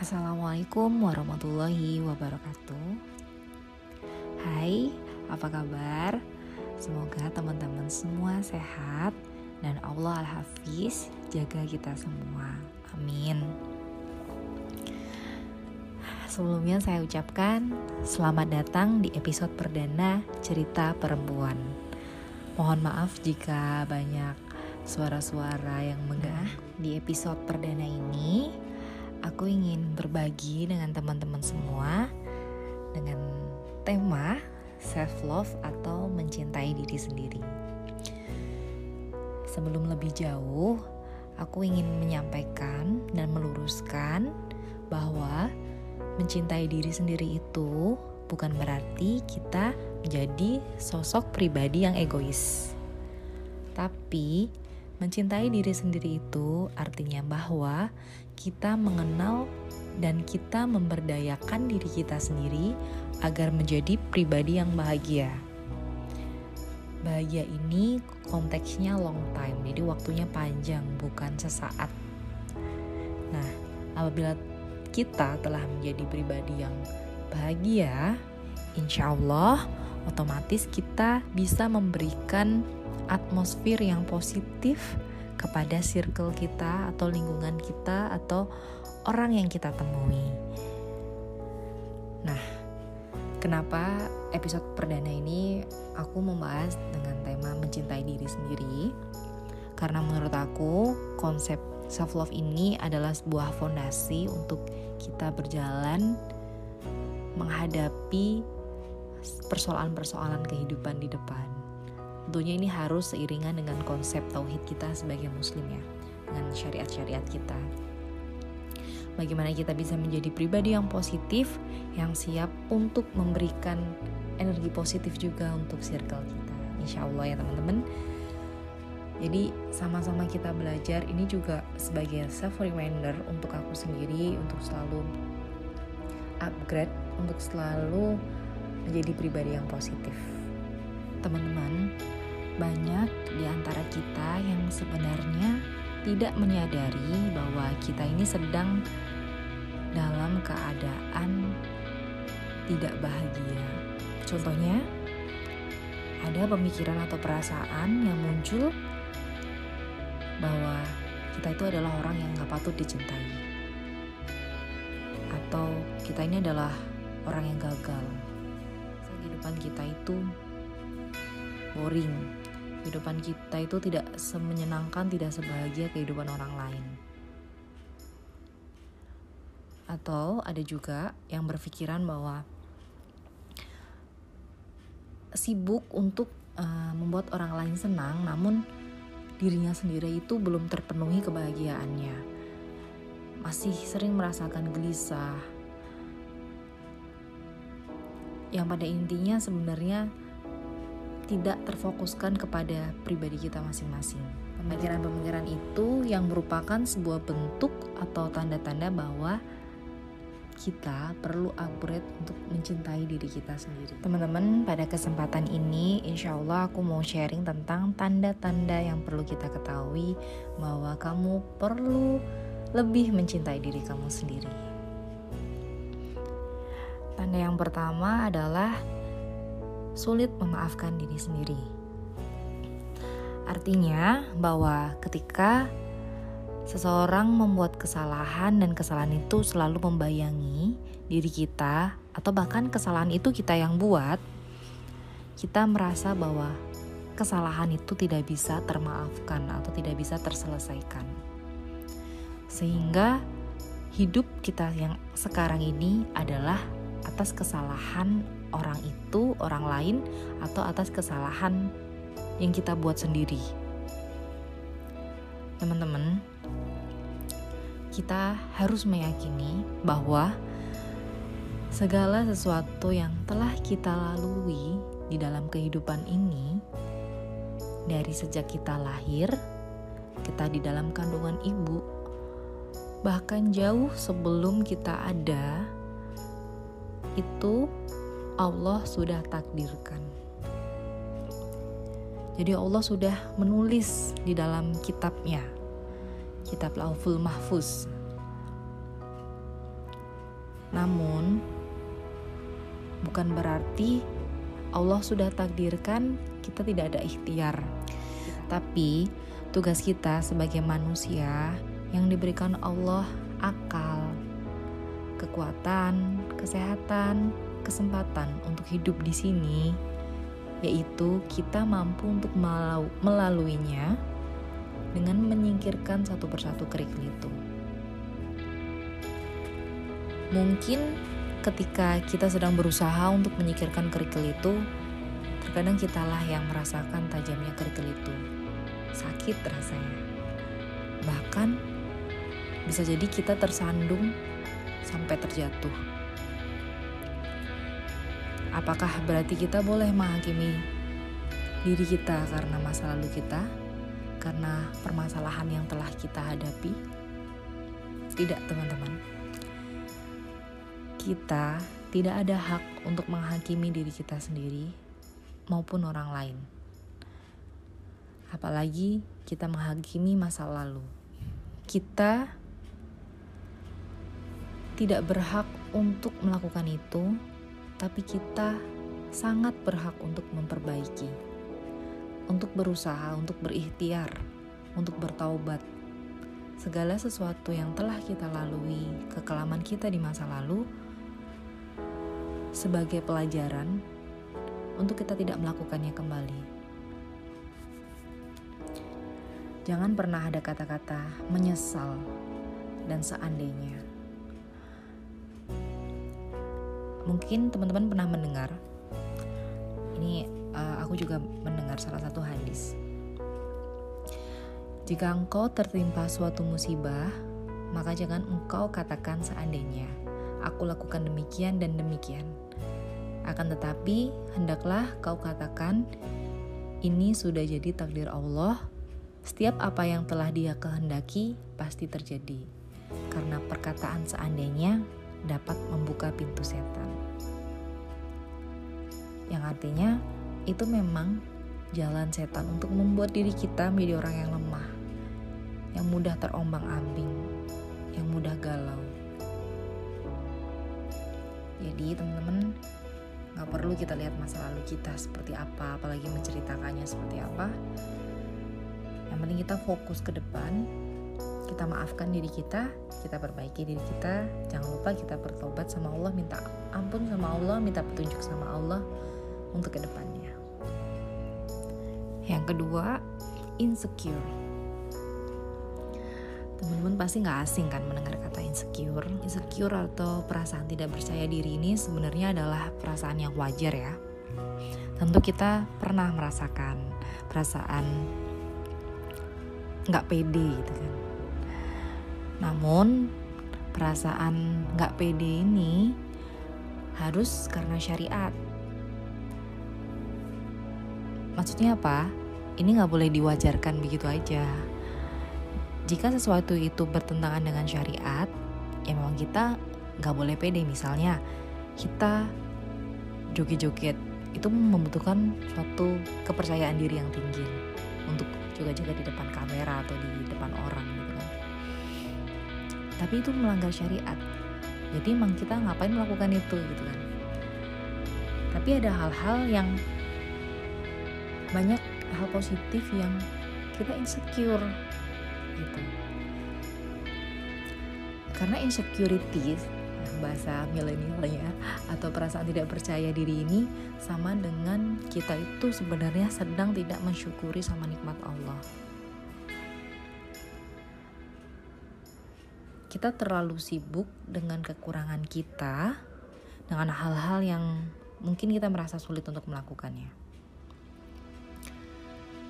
Assalamualaikum warahmatullahi wabarakatuh. Hai, apa kabar? Semoga teman-teman semua sehat dan Allah Al-Hafiz jaga kita semua. Amin. Sebelumnya saya ucapkan selamat datang di episode perdana cerita perempuan. Mohon maaf jika banyak suara-suara yang megah. Di episode perdana ini, aku ingin berbagi dengan teman-teman semua dengan tema self love atau mencintai diri sendiri. Sebelum lebih jauh, aku ingin menyampaikan dan meluruskan bahwa mencintai diri sendiri itu bukan berarti kita menjadi sosok pribadi yang egois. Tapi mencintai diri sendiri itu artinya bahwa kita mengenal dan kita memberdayakan diri kita sendiri agar menjadi pribadi yang bahagia. Bahagia ini konteksnya long time, jadi waktunya panjang, bukan sesaat. Nah, apabila kita telah menjadi pribadi yang bahagia, insya Allah otomatis kita bisa memberikan atmosfer yang positif kepada circle kita atau lingkungan kita atau orang yang kita temui. Nah, kenapa episode perdana ini aku membahas dengan tema mencintai diri sendiri? Karena menurut aku konsep self love ini adalah sebuah fondasi untuk kita berjalan menghadapi persoalan-persoalan kehidupan di depan. Tentunya ini harus seiringan dengan konsep tauhid kita sebagai muslim ya, dengan syariat-syariat kita. Bagaimana kita bisa menjadi pribadi yang positif, yang siap untuk memberikan energi positif juga untuk circle kita. Insya Allah ya teman-teman. Jadi sama-sama kita belajar ini juga sebagai self reminder untuk aku sendiri untuk selalu upgrade, untuk selalu menjadi pribadi yang positif. Teman-teman, banyak di antara kita yang sebenarnya tidak menyadari bahwa kita ini sedang dalam keadaan tidak bahagia. Contohnya, ada pemikiran atau perasaan yang muncul bahwa kita itu adalah orang yang gak patut dicintai, atau kita ini adalah orang yang gagal. Kehidupan kita itu boring, kehidupan kita itu tidak semenyenangkan, tidak sebahagia kehidupan orang lain. Atau ada juga yang berpikiran bahwa sibuk untuk uh, membuat orang lain senang, namun dirinya sendiri itu belum terpenuhi kebahagiaannya. Masih sering merasakan gelisah. Yang pada intinya sebenarnya tidak terfokuskan kepada pribadi kita masing-masing. Pemikiran-pemikiran itu yang merupakan sebuah bentuk atau tanda-tanda bahwa kita perlu upgrade untuk mencintai diri kita sendiri. Teman-teman, pada kesempatan ini insya Allah aku mau sharing tentang tanda-tanda yang perlu kita ketahui bahwa kamu perlu lebih mencintai diri kamu sendiri. Tanda yang pertama adalah sulit memaafkan diri sendiri. Artinya bahwa ketika seseorang membuat kesalahan dan kesalahan itu selalu membayangi diri kita atau bahkan kesalahan itu kita yang buat, kita merasa bahwa kesalahan itu tidak bisa termaafkan atau tidak bisa terselesaikan. Sehingga hidup kita yang sekarang ini adalah atas kesalahan orang itu, orang lain, atau atas kesalahan yang kita buat sendiri. Teman-teman, kita harus meyakini bahwa segala sesuatu yang telah kita lalui di dalam kehidupan ini, dari sejak kita lahir, kita di dalam kandungan ibu, bahkan jauh sebelum kita ada, itu Allah sudah takdirkan. Jadi Allah sudah menulis di dalam kitabnya, kitab Lauful Mahfuz. Namun, bukan berarti Allah sudah takdirkan kita tidak ada ikhtiar. Tapi, tugas kita sebagai manusia yang diberikan Allah akal, kekuatan, kesehatan, kesempatan untuk hidup di sini, yaitu kita mampu untuk melaluinya dengan menyingkirkan satu persatu kerikil itu. Mungkin ketika kita sedang berusaha untuk menyingkirkan kerikil itu, terkadang kitalah yang merasakan tajamnya kerikil itu. Sakit rasanya. Bahkan bisa jadi kita tersandung sampai terjatuh. Apakah berarti kita boleh menghakimi diri kita karena masa lalu kita? karena permasalahan yang telah kita hadapi? Tidak, teman-teman. Kita tidak ada hak untuk menghakimi diri kita sendiri maupun orang lain. Apalagi kita menghakimi masa lalu. Kita tidak berhak untuk melakukan itu, tapi kita sangat berhak untuk memperbaiki untuk berusaha, untuk berikhtiar, untuk bertaubat. Segala sesuatu yang telah kita lalui, kekelaman kita di masa lalu, sebagai pelajaran untuk kita tidak melakukannya kembali. Jangan pernah ada kata-kata menyesal dan seandainya. Mungkin teman-teman pernah mendengar ini uh, aku juga mendengar salah satu hadis. Jika engkau tertimpa suatu musibah, maka jangan engkau katakan seandainya aku lakukan demikian dan demikian. Akan tetapi, hendaklah kau katakan, ini sudah jadi takdir Allah. Setiap apa yang telah Dia kehendaki pasti terjadi, karena perkataan seandainya dapat membuka pintu setan. Yang artinya, itu memang jalan setan untuk membuat diri kita menjadi orang yang lemah, yang mudah terombang-ambing, yang mudah galau. Jadi teman-teman nggak perlu kita lihat masa lalu kita seperti apa, apalagi menceritakannya seperti apa. Yang penting kita fokus ke depan, kita maafkan diri kita, kita perbaiki diri kita. Jangan lupa kita bertobat sama Allah, minta ampun sama Allah, minta petunjuk sama Allah untuk ke depannya. Yang kedua, insecure. Teman-teman pasti nggak asing kan mendengar kata insecure. Insecure atau perasaan tidak percaya diri ini sebenarnya adalah perasaan yang wajar ya. Tentu kita pernah merasakan perasaan nggak pede gitu kan. Namun perasaan nggak pede ini harus karena syariat Maksudnya apa? Ini nggak boleh diwajarkan begitu aja. Jika sesuatu itu bertentangan dengan syariat, ya memang kita nggak boleh pede. Misalnya, kita joget-joget itu membutuhkan suatu kepercayaan diri yang tinggi untuk juga jaga di depan kamera atau di depan orang. Tapi itu melanggar syariat. Jadi emang kita ngapain melakukan itu gitu kan. Tapi ada hal-hal yang banyak hal positif yang kita insecure gitu karena insecurity bahasa milenialnya atau perasaan tidak percaya diri ini sama dengan kita itu sebenarnya sedang tidak mensyukuri sama nikmat Allah. Kita terlalu sibuk dengan kekurangan kita, dengan hal-hal yang mungkin kita merasa sulit untuk melakukannya.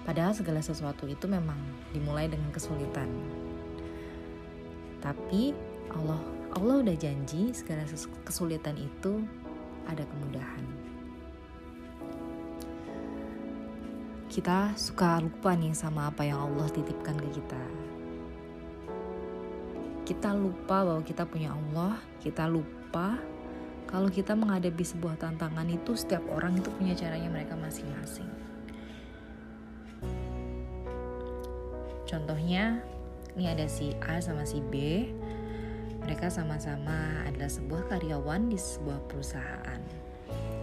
Padahal segala sesuatu itu memang dimulai dengan kesulitan. Tapi Allah Allah udah janji segala kesulitan itu ada kemudahan. Kita suka lupa nih sama apa yang Allah titipkan ke kita. Kita lupa bahwa kita punya Allah, kita lupa kalau kita menghadapi sebuah tantangan itu setiap orang itu punya caranya mereka masing-masing. Contohnya, ini ada si A sama si B. Mereka sama-sama adalah sebuah karyawan di sebuah perusahaan.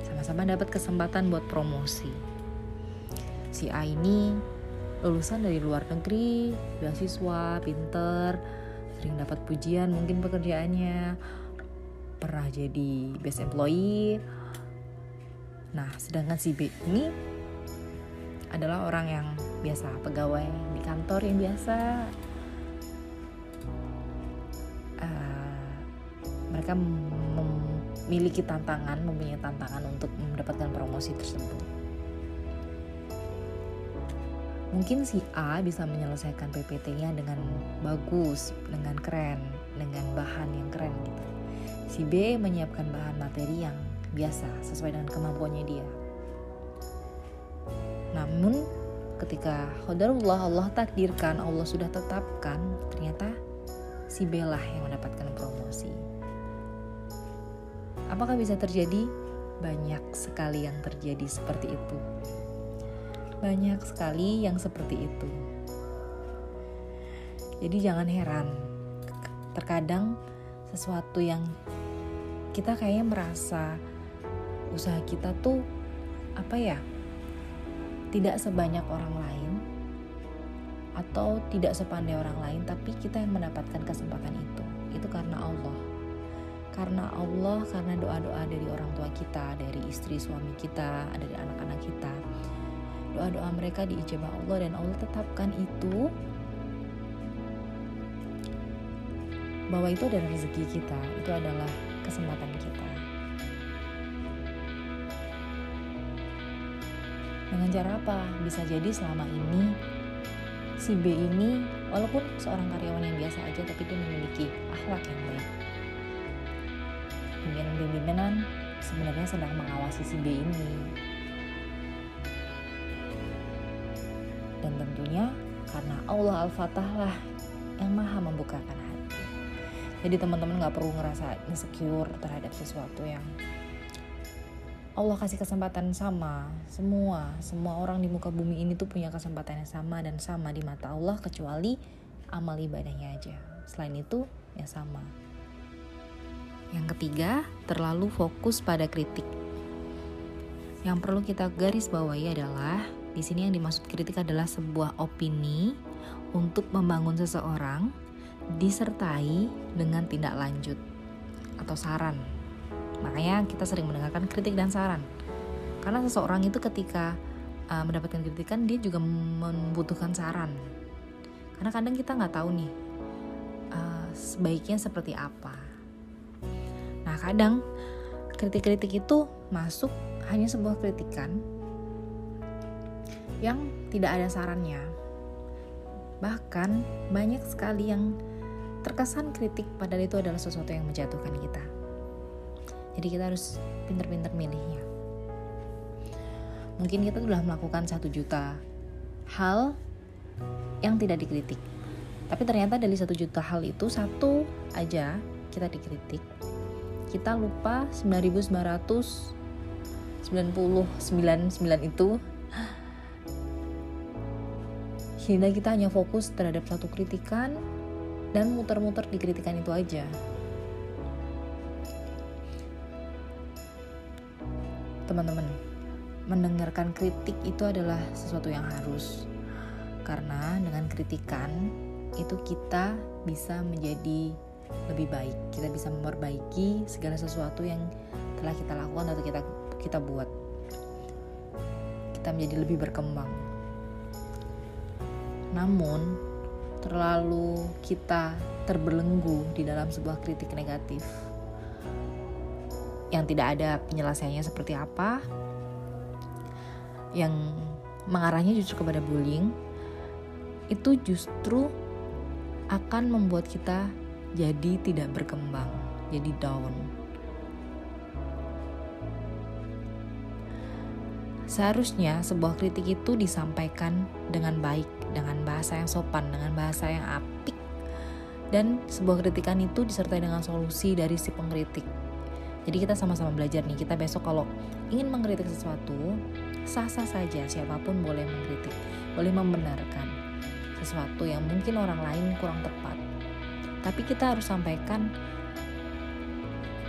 Sama-sama dapat kesempatan buat promosi. Si A ini lulusan dari luar negeri, beasiswa, pinter, sering dapat pujian mungkin pekerjaannya, pernah jadi best employee. Nah, sedangkan si B ini adalah orang yang biasa, pegawai di kantor yang biasa. Uh, mereka memiliki tantangan, mempunyai tantangan untuk mendapatkan promosi tersebut. Mungkin si A bisa menyelesaikan PPT-nya dengan bagus, dengan keren, dengan bahan yang keren gitu. Si B menyiapkan bahan materi yang biasa sesuai dengan kemampuannya dia. Namun ketika Qadarullah Allah takdirkan, Allah sudah tetapkan, ternyata si B lah yang mendapatkan promosi. Apakah bisa terjadi? Banyak sekali yang terjadi seperti itu. Banyak sekali yang seperti itu. Jadi jangan heran. Terkadang sesuatu yang kita kayaknya merasa usaha kita tuh apa ya? Tidak sebanyak orang lain atau tidak sepandai orang lain, tapi kita yang mendapatkan kesempatan itu. Itu karena Allah. Karena Allah, karena doa-doa dari orang tua kita, dari istri suami kita, dari anak-anak kita doa-doa mereka diijabah Allah dan Allah tetapkan itu bahwa itu adalah rezeki kita, itu adalah kesempatan kita. Dengan cara apa? Bisa jadi selama ini si B ini walaupun seorang karyawan yang biasa aja tapi dia memiliki akhlak yang baik. Pimpinan-pimpinan sebenarnya sedang mengawasi si B ini tentunya karena Allah Al-Fatah lah yang maha membukakan hati. Jadi teman-teman gak perlu ngerasa insecure terhadap sesuatu yang Allah kasih kesempatan sama. Semua semua orang di muka bumi ini tuh punya kesempatan yang sama dan sama di mata Allah kecuali amal ibadahnya aja. Selain itu ya sama. Yang ketiga terlalu fokus pada kritik. Yang perlu kita garis bawahi adalah di sini yang dimaksud kritik adalah sebuah opini untuk membangun seseorang disertai dengan tindak lanjut atau saran. Makanya kita sering mendengarkan kritik dan saran. Karena seseorang itu ketika uh, mendapatkan kritikan dia juga membutuhkan saran. Karena kadang kita nggak tahu nih uh, sebaiknya seperti apa. Nah kadang kritik-kritik itu masuk hanya sebuah kritikan yang tidak ada sarannya. Bahkan banyak sekali yang terkesan kritik padahal itu adalah sesuatu yang menjatuhkan kita. Jadi kita harus pinter-pinter milihnya. Mungkin kita sudah melakukan satu juta hal yang tidak dikritik. Tapi ternyata dari satu juta hal itu satu aja kita dikritik. Kita lupa 9999 itu sehingga kita hanya fokus terhadap satu kritikan dan muter-muter di kritikan itu aja. Teman-teman, mendengarkan kritik itu adalah sesuatu yang harus. Karena dengan kritikan itu kita bisa menjadi lebih baik. Kita bisa memperbaiki segala sesuatu yang telah kita lakukan atau kita kita buat. Kita menjadi lebih berkembang namun, terlalu kita terbelenggu di dalam sebuah kritik negatif yang tidak ada penyelesaiannya seperti apa, yang mengarahnya justru kepada bullying, itu justru akan membuat kita jadi tidak berkembang, jadi down. Seharusnya sebuah kritik itu disampaikan dengan baik, dengan bahasa yang sopan, dengan bahasa yang apik, dan sebuah kritikan itu disertai dengan solusi dari si pengkritik. Jadi kita sama-sama belajar nih, kita besok kalau ingin mengkritik sesuatu, sah-sah saja siapa pun boleh mengkritik, boleh membenarkan sesuatu yang mungkin orang lain kurang tepat. tapi kita harus sampaikan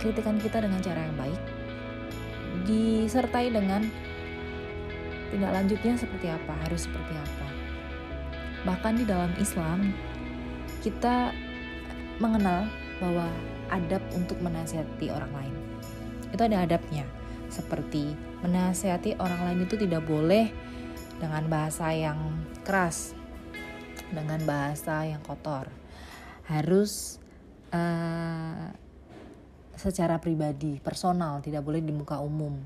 kritikan kita dengan cara yang baik disertai dengan tindak lanjutnya seperti apa harus seperti apa. Bahkan di dalam Islam kita mengenal bahwa adab untuk menasihati orang lain. Itu ada adabnya. Seperti menasihati orang lain itu tidak boleh dengan bahasa yang keras dengan bahasa yang kotor. Harus uh, secara pribadi personal tidak boleh di muka umum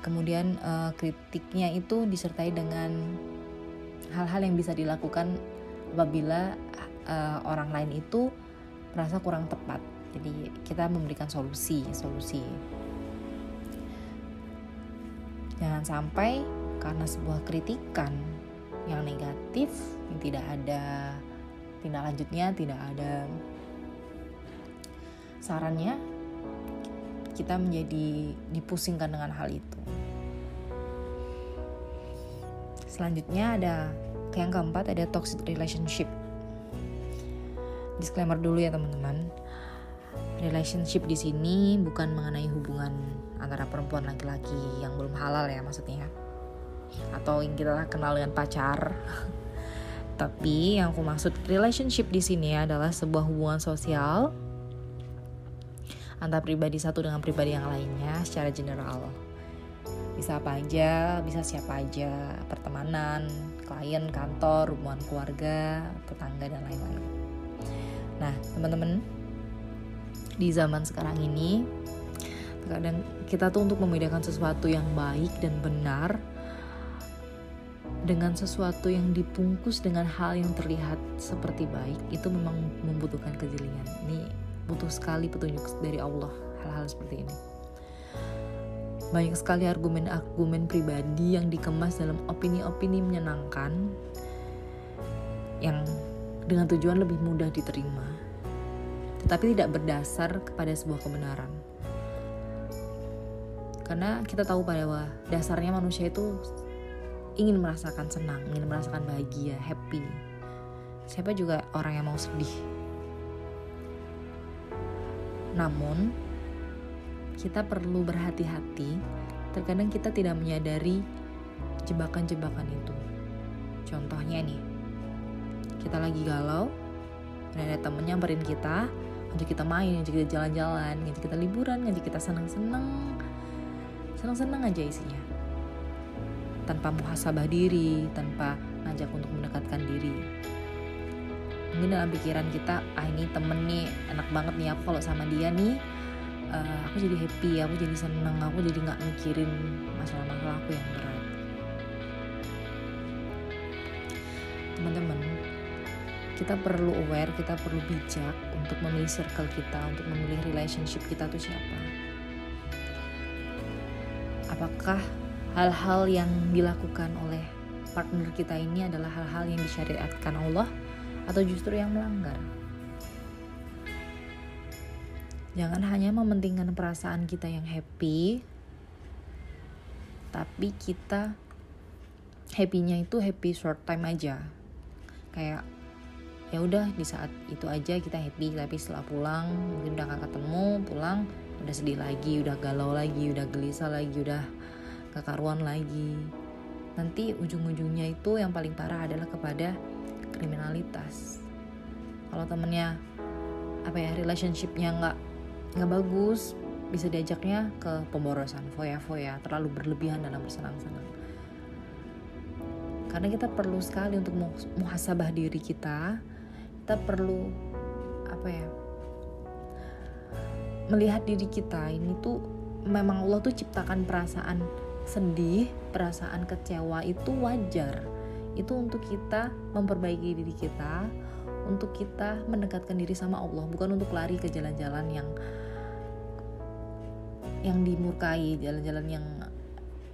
kemudian uh, kritiknya itu disertai dengan hal-hal yang bisa dilakukan apabila uh, orang lain itu merasa kurang tepat. Jadi kita memberikan solusi solusi. Jangan sampai karena sebuah kritikan yang negatif yang tidak ada tindak lanjutnya tidak ada sarannya kita menjadi dipusingkan dengan hal itu. Selanjutnya ada yang keempat ada toxic relationship. Disclaimer dulu ya teman-teman. Relationship di sini bukan mengenai hubungan antara perempuan laki-laki yang belum halal ya maksudnya. Atau yang kita kenal dengan pacar. Tapi yang aku maksud relationship di sini adalah sebuah hubungan sosial antara pribadi satu dengan pribadi yang lainnya secara general. Bisa apa aja, bisa siapa aja, pertemanan, klien, kantor, hubungan keluarga, tetangga dan lain-lain. Nah, teman-teman, di zaman sekarang ini terkadang kita tuh untuk membedakan sesuatu yang baik dan benar dengan sesuatu yang dibungkus dengan hal yang terlihat seperti baik itu memang membutuhkan kejelian. Ini butuh sekali petunjuk dari Allah hal-hal seperti ini. Banyak sekali argumen-argumen pribadi yang dikemas dalam opini-opini menyenangkan yang dengan tujuan lebih mudah diterima, tetapi tidak berdasar kepada sebuah kebenaran. Karena kita tahu bahwa dasarnya manusia itu ingin merasakan senang, ingin merasakan bahagia, happy. Siapa juga orang yang mau sedih, namun, kita perlu berhati-hati. Terkadang kita tidak menyadari jebakan-jebakan itu. Contohnya nih, kita lagi galau, dan ada temen nyamperin kita, ngajak kita main, ngajak kita jalan-jalan, ngajak kita liburan, ngajak kita senang-senang, senang-senang aja isinya. Tanpa muhasabah diri, tanpa ngajak untuk mendekatkan diri mungkin dalam pikiran kita ah ini temen nih enak banget nih aku kalau sama dia nih. Uh, aku jadi happy aku jadi seneng aku jadi nggak mikirin masalah-masalah aku yang berat. Teman-teman kita perlu aware kita perlu bijak untuk memilih circle kita untuk memilih relationship kita tuh siapa. Apakah hal-hal yang dilakukan oleh partner kita ini adalah hal-hal yang disyariatkan Allah atau justru yang melanggar. Jangan hanya mementingkan perasaan kita yang happy, tapi kita happynya itu happy short time aja. Kayak ya udah di saat itu aja kita happy, tapi setelah pulang mungkin udah gak ketemu, pulang udah sedih lagi, udah galau lagi, udah gelisah lagi, udah kekaruan lagi. Nanti ujung-ujungnya itu yang paling parah adalah kepada kriminalitas. Kalau temennya apa ya relationshipnya nggak nggak bagus bisa diajaknya ke pemborosan foya-foya terlalu berlebihan dalam bersenang-senang. Karena kita perlu sekali untuk muhasabah diri kita kita perlu apa ya melihat diri kita ini tuh memang Allah tuh ciptakan perasaan sedih perasaan kecewa itu wajar itu untuk kita memperbaiki diri kita untuk kita mendekatkan diri sama Allah bukan untuk lari ke jalan-jalan yang yang dimurkai jalan-jalan yang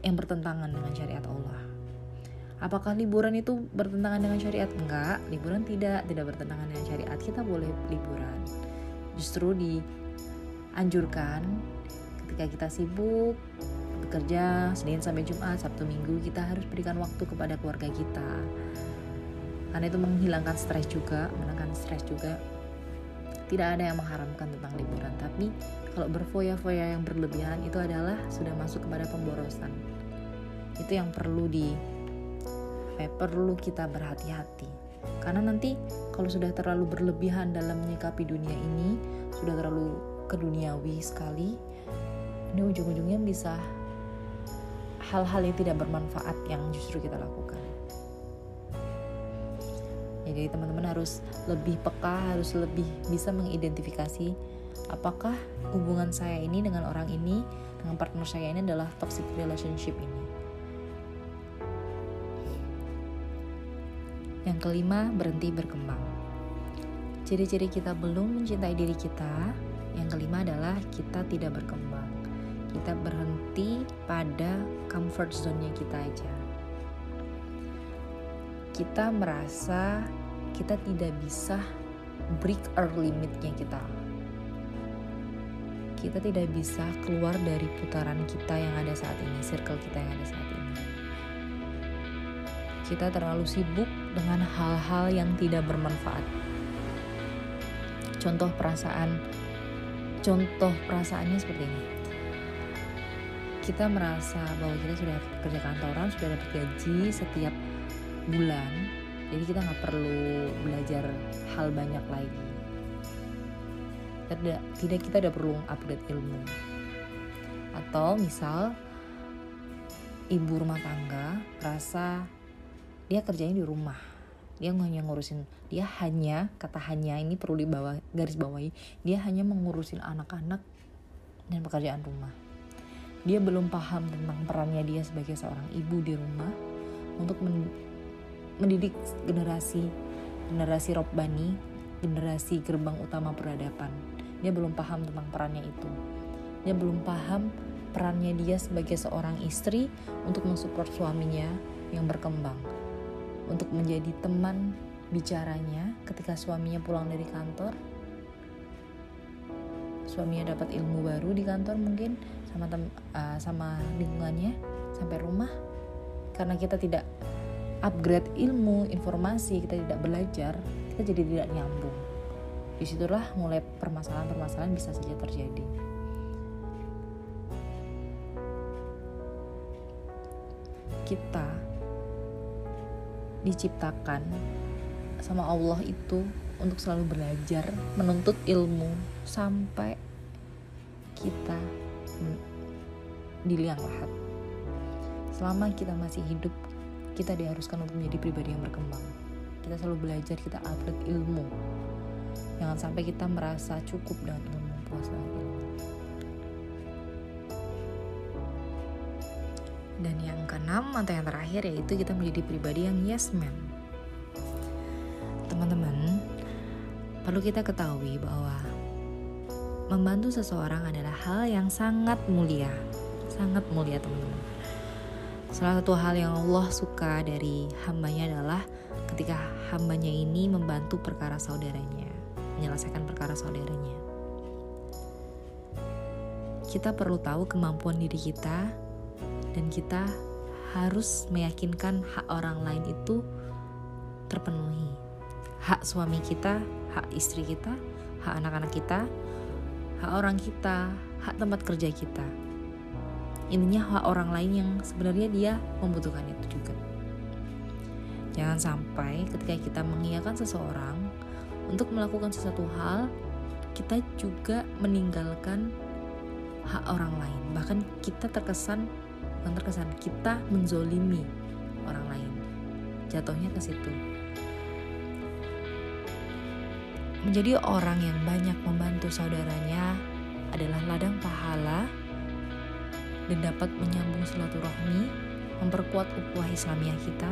yang bertentangan dengan syariat Allah. Apakah liburan itu bertentangan dengan syariat? Enggak liburan tidak tidak bertentangan dengan syariat. Kita boleh liburan. Justru dianjurkan ketika kita sibuk bekerja Senin sampai Jumat, Sabtu Minggu kita harus berikan waktu kepada keluarga kita. karena itu menghilangkan stres juga menekan stres juga. Tidak ada yang mengharamkan tentang liburan tapi kalau berfoya-foya yang berlebihan itu adalah sudah masuk kepada pemborosan. Itu yang perlu di eh, perlu kita berhati-hati. Karena nanti kalau sudah terlalu berlebihan dalam menyikapi dunia ini sudah terlalu keduniawi sekali ini ujung-ujungnya bisa hal-hal yang tidak bermanfaat yang justru kita lakukan. Ya, jadi teman-teman harus lebih peka harus lebih bisa mengidentifikasi apakah hubungan saya ini dengan orang ini dengan partner saya ini adalah toxic relationship ini. Yang kelima berhenti berkembang. Ciri-ciri kita belum mencintai diri kita. Yang kelima adalah kita tidak berkembang. Kita berhenti pada comfort zone-nya kita aja. Kita merasa kita tidak bisa break our limitnya kita. Kita tidak bisa keluar dari putaran kita yang ada saat ini circle kita yang ada saat ini. Kita terlalu sibuk dengan hal-hal yang tidak bermanfaat. Contoh perasaan contoh perasaannya seperti ini kita merasa bahwa kita sudah kerja kantoran sudah dapat gaji setiap bulan jadi kita nggak perlu belajar hal banyak lagi. Tidak tidak kita udah perlu update ilmu. Atau misal ibu rumah tangga rasa dia kerjanya di rumah. Dia hanya ngurusin dia hanya kata hanya ini perlu dibawa garis bawahi dia hanya mengurusin anak-anak dan pekerjaan rumah dia belum paham tentang perannya dia sebagai seorang ibu di rumah untuk mendidik generasi generasi robbani, generasi gerbang utama peradaban. Dia belum paham tentang perannya itu. Dia belum paham perannya dia sebagai seorang istri untuk mensupport suaminya yang berkembang. Untuk menjadi teman bicaranya ketika suaminya pulang dari kantor. Suaminya dapat ilmu baru di kantor mungkin sama tem uh, sama lingkungannya sampai rumah karena kita tidak upgrade ilmu, informasi, kita tidak belajar, kita jadi tidak nyambung. Di situlah mulai permasalahan-permasalahan bisa saja terjadi. Kita diciptakan sama Allah itu untuk selalu belajar, menuntut ilmu sampai kita di liang lahat. Selama kita masih hidup, kita diharuskan untuk menjadi pribadi yang berkembang. Kita selalu belajar, kita upgrade ilmu. Jangan sampai kita merasa cukup dengan ilmu, puas dengan ilmu. Dan yang keenam atau yang terakhir yaitu kita menjadi pribadi yang yes man. Teman-teman, perlu kita ketahui bahwa membantu seseorang adalah hal yang sangat mulia. Sangat mulia teman-teman Salah satu hal yang Allah suka dari hambanya adalah ketika hambanya ini membantu perkara saudaranya, menyelesaikan perkara saudaranya. Kita perlu tahu kemampuan diri kita dan kita harus meyakinkan hak orang lain itu terpenuhi. Hak suami kita, hak istri kita, hak anak-anak kita, hak orang kita, hak tempat kerja kita. Intinya hak orang lain yang sebenarnya dia membutuhkan itu juga. Jangan sampai ketika kita mengiyakan seseorang untuk melakukan sesuatu hal kita juga meninggalkan hak orang lain. Bahkan kita terkesan bukan terkesan kita menzolimi orang lain. Jatuhnya ke situ menjadi orang yang banyak membantu saudaranya adalah ladang pahala dan dapat menyambung silaturahmi, memperkuat ukhuwah Islamiyah kita,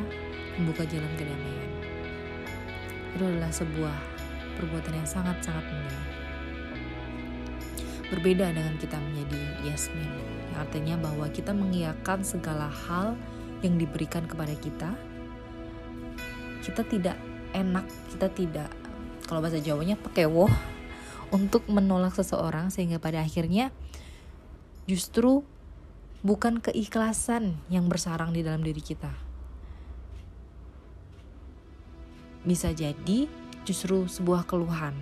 membuka jalan kedamaian. Itu adalah sebuah perbuatan yang sangat-sangat mulia. Berbeda dengan kita menjadi yasmin, yang artinya bahwa kita mengiyakan segala hal yang diberikan kepada kita. Kita tidak enak, kita tidak kalau bahasa Jawanya pakai woh untuk menolak seseorang sehingga pada akhirnya justru bukan keikhlasan yang bersarang di dalam diri kita. bisa jadi justru sebuah keluhan.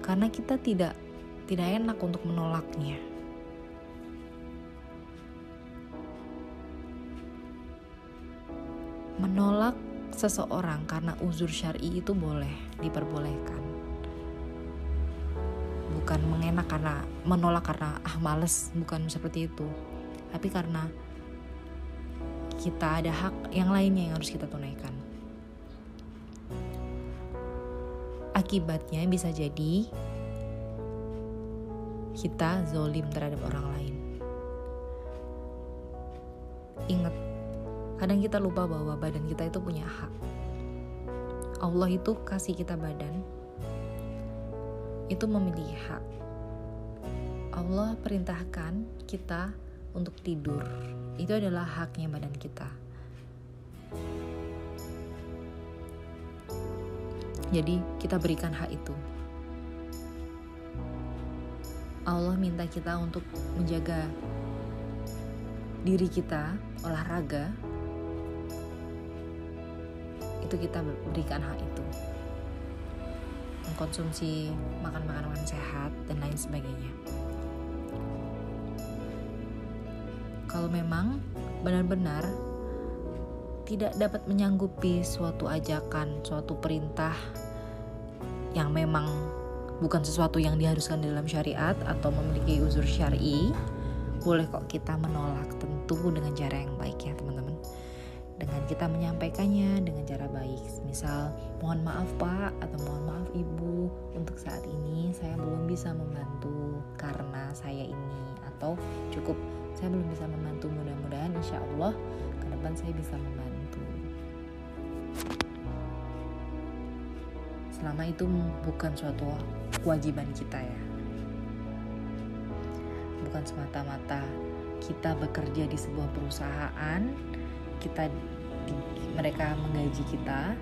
Karena kita tidak tidak enak untuk menolaknya. Menolak seseorang karena uzur syar'i itu boleh diperbolehkan. Bukan mengenak karena menolak karena ah males, bukan seperti itu. Tapi karena kita ada hak yang lainnya yang harus kita tunaikan. Akibatnya bisa jadi kita zolim terhadap orang lain. Ingat, kadang kita lupa bahwa badan kita itu punya hak. Allah itu kasih kita badan, itu memiliki hak. Allah perintahkan kita untuk tidur itu adalah haknya badan kita. Jadi, kita berikan hak itu. Allah minta kita untuk menjaga diri kita, olahraga. Itu kita berikan hak itu. Mengkonsumsi makan makanan sehat dan lain sebagainya. kalau memang benar-benar tidak dapat menyanggupi suatu ajakan, suatu perintah yang memang bukan sesuatu yang diharuskan dalam syariat atau memiliki uzur syari, boleh kok kita menolak tentu dengan cara yang baik ya teman-teman. Dengan kita menyampaikannya dengan cara baik. Misal, mohon maaf Pak atau mohon maaf Ibu, untuk saat ini saya belum bisa membantu karena saya ini atau cukup saya belum bisa membantu. Mudah-mudahan insya Allah ke depan saya bisa membantu. Selama itu bukan suatu kewajiban kita ya. Bukan semata-mata kita bekerja di sebuah perusahaan kita mereka menggaji kita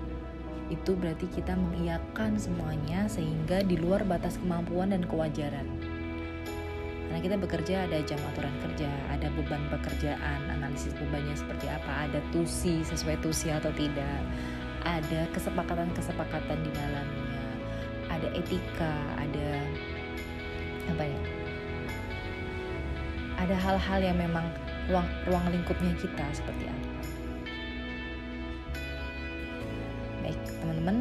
itu berarti kita mengiyakan semuanya sehingga di luar batas kemampuan dan kewajaran karena kita bekerja ada jam aturan kerja, ada beban pekerjaan, analisis bebannya seperti apa, ada tusi sesuai tusi atau tidak, ada kesepakatan-kesepakatan di dalamnya, ada etika, ada apa ya? Ada hal-hal yang memang ruang ruang lingkupnya kita seperti apa. Baik, teman-teman,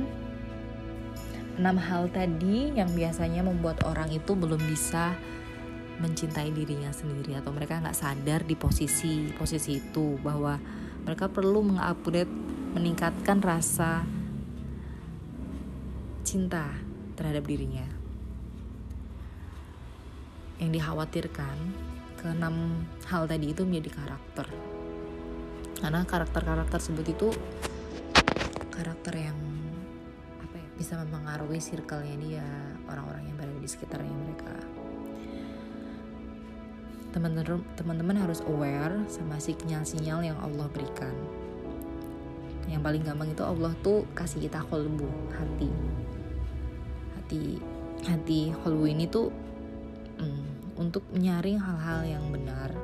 enam hal tadi yang biasanya membuat orang itu belum bisa mencintai dirinya sendiri atau mereka nggak sadar di posisi posisi itu bahwa mereka perlu mengupgrade meningkatkan rasa cinta terhadap dirinya. Yang dikhawatirkan keenam hal tadi itu menjadi karakter. Karena karakter-karakter tersebut itu karakter yang apa ya bisa mempengaruhi circle-nya dia orang-orang yang berada di sekitarnya mereka. Teman-teman harus aware sama sinyal-sinyal yang Allah berikan. Yang paling gampang itu Allah tuh kasih kita kolbu hati. Hati hati kolbu ini tuh mm, untuk menyaring hal-hal yang benar.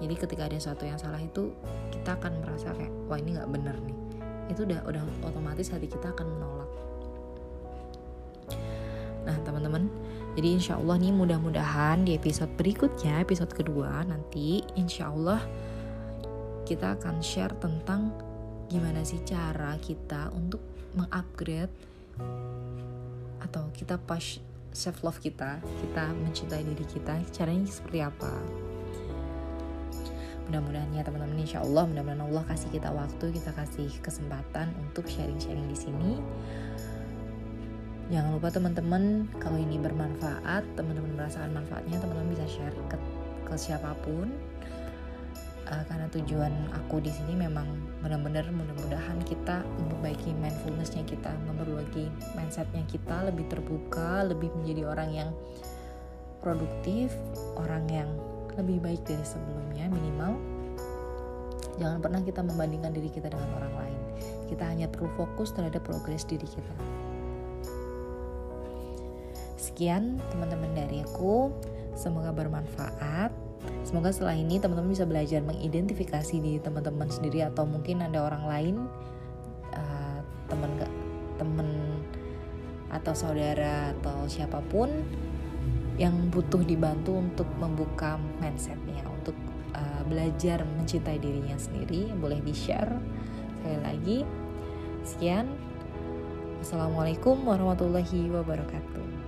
Jadi ketika ada sesuatu yang salah itu kita akan merasa kayak wah ini nggak benar nih itu udah udah otomatis hati kita akan menolak nah teman-teman jadi insya Allah nih mudah-mudahan di episode berikutnya, episode kedua nanti insya Allah kita akan share tentang gimana sih cara kita untuk mengupgrade atau kita pas self love kita, kita mencintai diri kita, caranya seperti apa? Mudah-mudahan ya teman-teman insya Allah mudah-mudahan Allah kasih kita waktu, kita kasih kesempatan untuk sharing-sharing di sini. Jangan lupa teman-teman kalau ini bermanfaat, teman-teman merasakan manfaatnya, teman-teman bisa share ke, ke siapa pun. Uh, karena tujuan aku di sini memang benar-benar mudah-mudahan kita memperbaiki mindfulnessnya kita, memperbaiki mindsetnya kita lebih terbuka, lebih menjadi orang yang produktif, orang yang lebih baik dari sebelumnya minimal. Jangan pernah kita membandingkan diri kita dengan orang lain. Kita hanya perlu fokus terhadap progres diri kita. Sekian teman-teman dari aku, semoga bermanfaat. Semoga setelah ini teman-teman bisa belajar mengidentifikasi di teman-teman sendiri atau mungkin ada orang lain uh, teman teman atau saudara atau siapa pun yang butuh dibantu untuk membuka mindsetnya untuk uh, belajar mencintai dirinya sendiri boleh di share sekali lagi sekian. Assalamualaikum warahmatullahi wabarakatuh